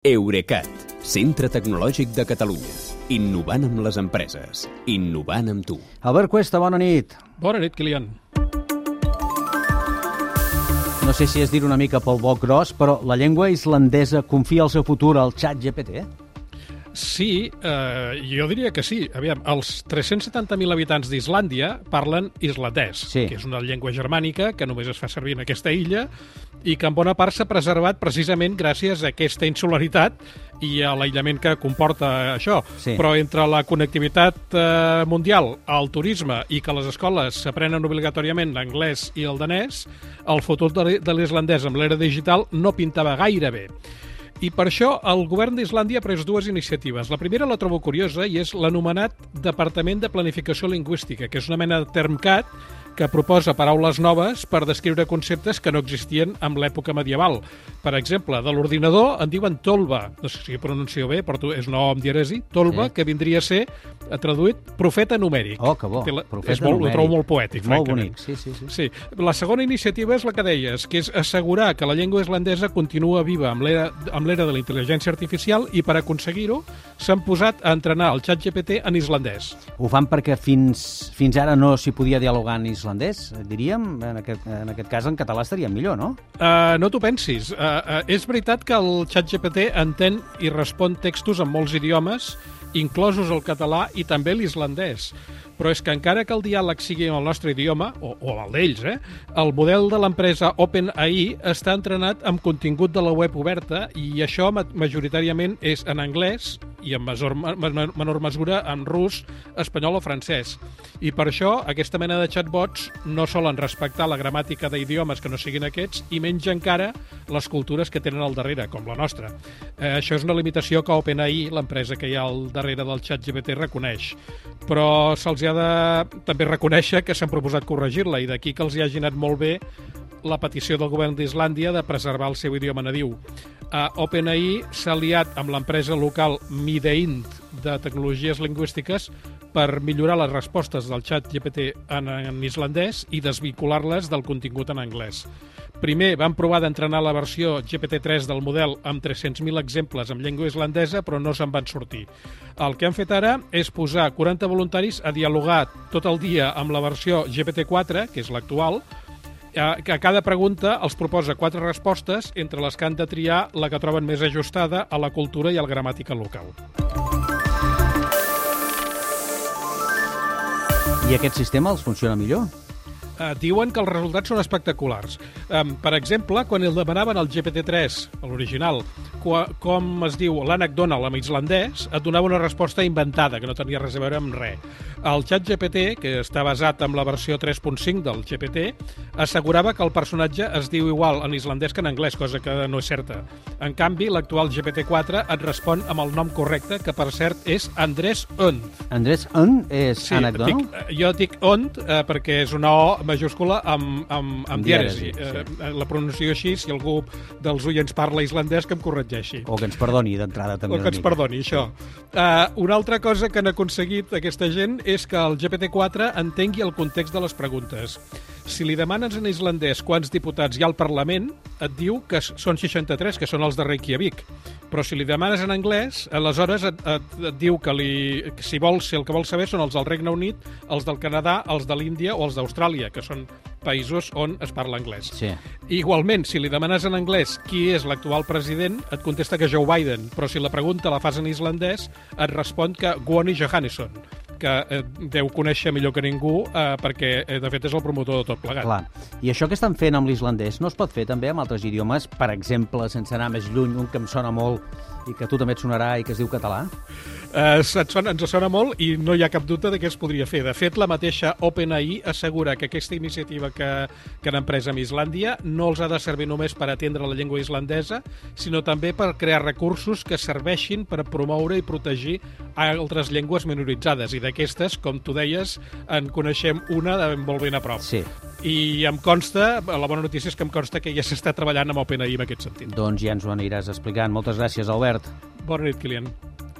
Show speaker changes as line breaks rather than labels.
Eurecat, centre tecnològic de Catalunya. Innovant amb les empreses. Innovant amb tu.
Albert Cuesta, bona nit.
Bona nit, Kilian.
No sé si és dir una mica pel boc gros, però la llengua islandesa confia el seu futur al xat GPT?
Sí, eh, jo diria que sí. Aviam, els 370.000 habitants d'Islàndia parlen islandès,
Sí.
que és una llengua germànica que només es fa servir en aquesta illa i que en bona part s'ha preservat precisament gràcies a aquesta insularitat i a l'aïllament que comporta això.
Sí.
Però entre la connectivitat eh, mundial, el turisme i que les escoles s'aprenen obligatòriament l'anglès i el danès, el futur de l'i- de l'islandès amb l'era digital no pintava gaire bé. I per això el govern d'Islàndia ha pres dues iniciatives. La primera la trobo curiosa i és l'anomenat Departament de Planificació Lingüística, que és una mena de termcat que proposa paraules noves per descriure conceptes que no existien en l'època medieval. Per exemple, de l'ordinador en diuen tolva, no sé si ho pronuncio bé, però és una O amb dièresi, tolva,
Sí.
que vindria a ser, eh, traduït, profeta numèric.
Oh, que bo.
La-
Profeta
és molt,
numèric.
Ho trobo molt poètic,
Molt
francament.
bonic, sí, sí, sí.
Sí. La segona iniciativa és la que deies, que és assegurar que la llengua islandesa continua viva amb l'era amb l'era de la intel·ligència artificial i per aconseguir-ho s'han posat a entrenar el xat GPT en islandès.
Ho fan perquè fins, fins ara no s'hi podia dialogar en islandès, eh, diríem. En aquest, en aquest cas, en català estaria millor, no?
Uh, no t'ho pensis. Uh, uh, és veritat que el xat GPT entén i respon textos en molts idiomes, inclosos el català i també l'islandès. Però és que encara que el diàleg sigui en el nostre idioma, o, o el d'ells, eh, el model de l'empresa OpenAI està entrenat amb contingut de la web oberta i això ma- majoritàriament és en anglès i en mesor, menor mesura en rus, espanyol o francès. I per això aquesta mena de chatbots no solen respectar la gramàtica d'idiomes que no siguin aquests i menys encara les cultures que tenen al darrere, com la nostra. Eh, això és una limitació que OpenAI, l'empresa que hi ha al darrere del xat GPT, reconeix. Però se'ls ha de també reconèixer que s'han proposat corregir-la i d'aquí que els hi hagi anat molt bé la petició del govern d'Islàndia de preservar el seu idioma nadiu. Uh, OpenAI s'ha aliat amb l'empresa local Mideint de tecnologies lingüístiques per millorar les respostes del xat GPT en, en islandès i desvincular-les del contingut en anglès. Primer van provar d'entrenar la versió GPT-3 del model amb 300.000 exemples en llengua islandesa, però no se'n van sortir. El que han fet ara és posar 40 voluntaris a dialogar tot el dia amb la versió GPT-4, que és l'actual, a cada pregunta els proposa quatre respostes, entre les que han de triar la que troben més ajustada a la cultura i a la gramàtica local.
I aquest sistema els funciona millor?
Eh, diuen que els resultats són espectaculars. Um, per exemple, quan el demanaven al GPT-3, a l'original, com es diu l'ànec Donald en islandès, et donava una resposta inventada, que no tenia res a veure amb res. El xat GPT, que està basat en la versió 3.5 del GPT, assegurava que el personatge es diu igual en islandès que en anglès, cosa que no és certa. En canvi, l'actual GPT-4 et respon amb el nom correcte, que per cert és Andrés Ond.
Andrés N és sí, ànec Donald?
dic, eh, jo dic ont eh, perquè és una O majúscula amb, amb, amb
Amb
dièresi.
dièresi,
Eh, la pronuncio així, si algú dels oients parla islandès, que em corregeixi.
O que ens perdoni d'entrada també
O que ens
mica.
perdoni, això. Uh, una altra cosa que han aconseguit aquesta gent és que el GPT-4 entengui el context de les preguntes. Si li demanes en islandès quants diputats hi ha al Parlament, et diu que són 63, que són els de Reykjavik. Però si li demanes en anglès, aleshores et, et, et diu que, li, que si vols, si el que vols saber són els del Regne Unit, els del Canadà, els de l'Índia o els d'Austràlia, que són països on es parla anglès.
Sí.
Igualment, si li demanes en anglès qui és l'actual president, et contesta que Joe Biden, però si la pregunta la fas en islandès, et respon que Guoni Johannesson, que eh, deu conèixer millor que ningú eh, perquè, eh, de fet, és el promotor de tot plegat.
Clar. I això que estan fent amb l'islandès no es pot fer també amb altres idiomes? Per exemple, sense anar més lluny, un que em sona molt i que a tu també et sonarà i que es diu català?
Eh, sona, ens sona molt i no hi ha cap dubte de què es podria fer. De fet, la mateixa OpenAI assegura que aquesta iniciativa que, que han emprès amb Islàndia no els ha de servir només per atendre la llengua islandesa, sinó també per crear recursos que serveixin per promoure i protegir altres llengües minoritzades. I d'aquestes, com tu deies, en coneixem una de molt ben a prop.
Sí.
I em consta, la bona notícia és que em consta que ja s'està treballant amb OpenAI en aquest sentit.
Doncs ja ens ho aniràs explicant. Moltes gràcies, Albert.
Bona nit, Kilian.